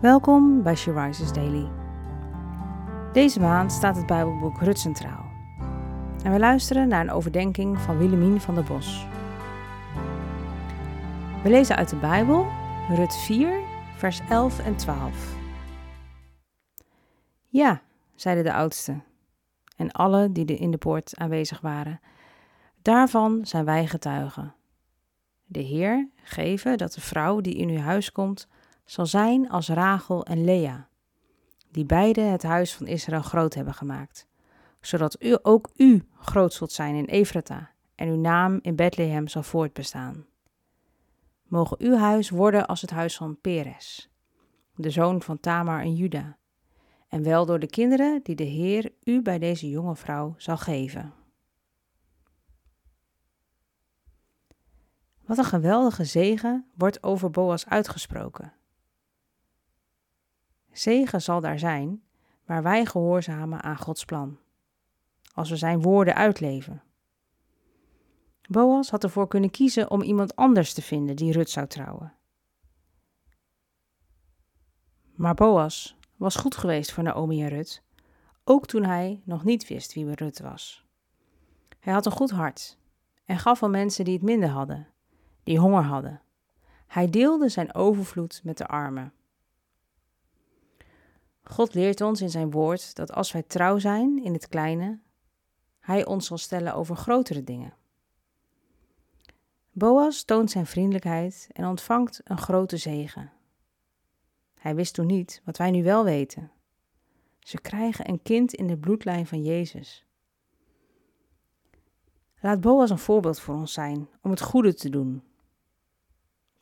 Welkom bij She Daily. Deze maand staat het Bijbelboek Rut centraal. En we luisteren naar een overdenking van Willemien van der Bos. We lezen uit de Bijbel Rut 4, vers 11 en 12. Ja, zeiden de oudsten en alle die in de poort aanwezig waren. Daarvan zijn wij getuigen. De Heer geven dat de vrouw die in uw huis komt zal zijn als Rachel en Lea, die beide het huis van Israël groot hebben gemaakt, zodat u, ook u groot zult zijn in Efrata en uw naam in Bethlehem zal voortbestaan. Mogen uw huis worden als het huis van Peres, de zoon van Tamar en Juda, en wel door de kinderen die de Heer u bij deze jonge vrouw zal geven. Wat een geweldige zegen wordt over Boas uitgesproken. Zegen zal daar zijn waar wij gehoorzamen aan Gods plan, als we zijn woorden uitleven. Boas had ervoor kunnen kiezen om iemand anders te vinden die Rut zou trouwen. Maar Boas was goed geweest voor Naomi en Rut, ook toen hij nog niet wist wie Rut was. Hij had een goed hart en gaf aan mensen die het minder hadden, die honger hadden. Hij deelde zijn overvloed met de armen. God leert ons in zijn woord dat als wij trouw zijn in het kleine, hij ons zal stellen over grotere dingen. Boas toont zijn vriendelijkheid en ontvangt een grote zegen. Hij wist toen niet wat wij nu wel weten. Ze krijgen een kind in de bloedlijn van Jezus. Laat Boas een voorbeeld voor ons zijn om het goede te doen.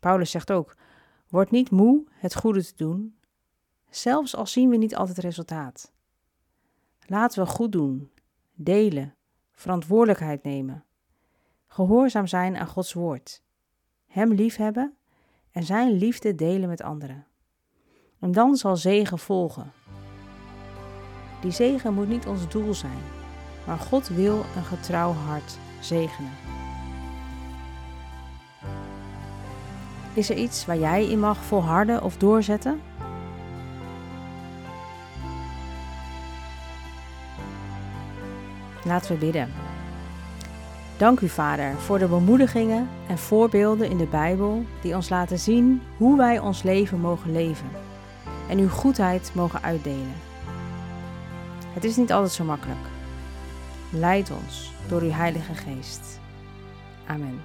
Paulus zegt ook: Word niet moe het goede te doen, zelfs al zien we niet altijd resultaat. Laten we goed doen, delen, verantwoordelijkheid nemen, gehoorzaam zijn aan Gods woord, Hem liefhebben en Zijn liefde delen met anderen. En dan zal zegen volgen. Die zegen moet niet ons doel zijn, maar God wil een getrouw hart zegenen. Is er iets waar jij in mag volharden of doorzetten? Laten we bidden. Dank u, Vader, voor de bemoedigingen en voorbeelden in de Bijbel die ons laten zien hoe wij ons leven mogen leven en uw goedheid mogen uitdelen. Het is niet altijd zo makkelijk. Leid ons door uw Heilige Geest. Amen.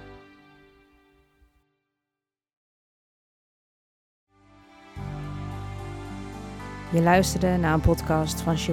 Je luisterde naar een podcast van She.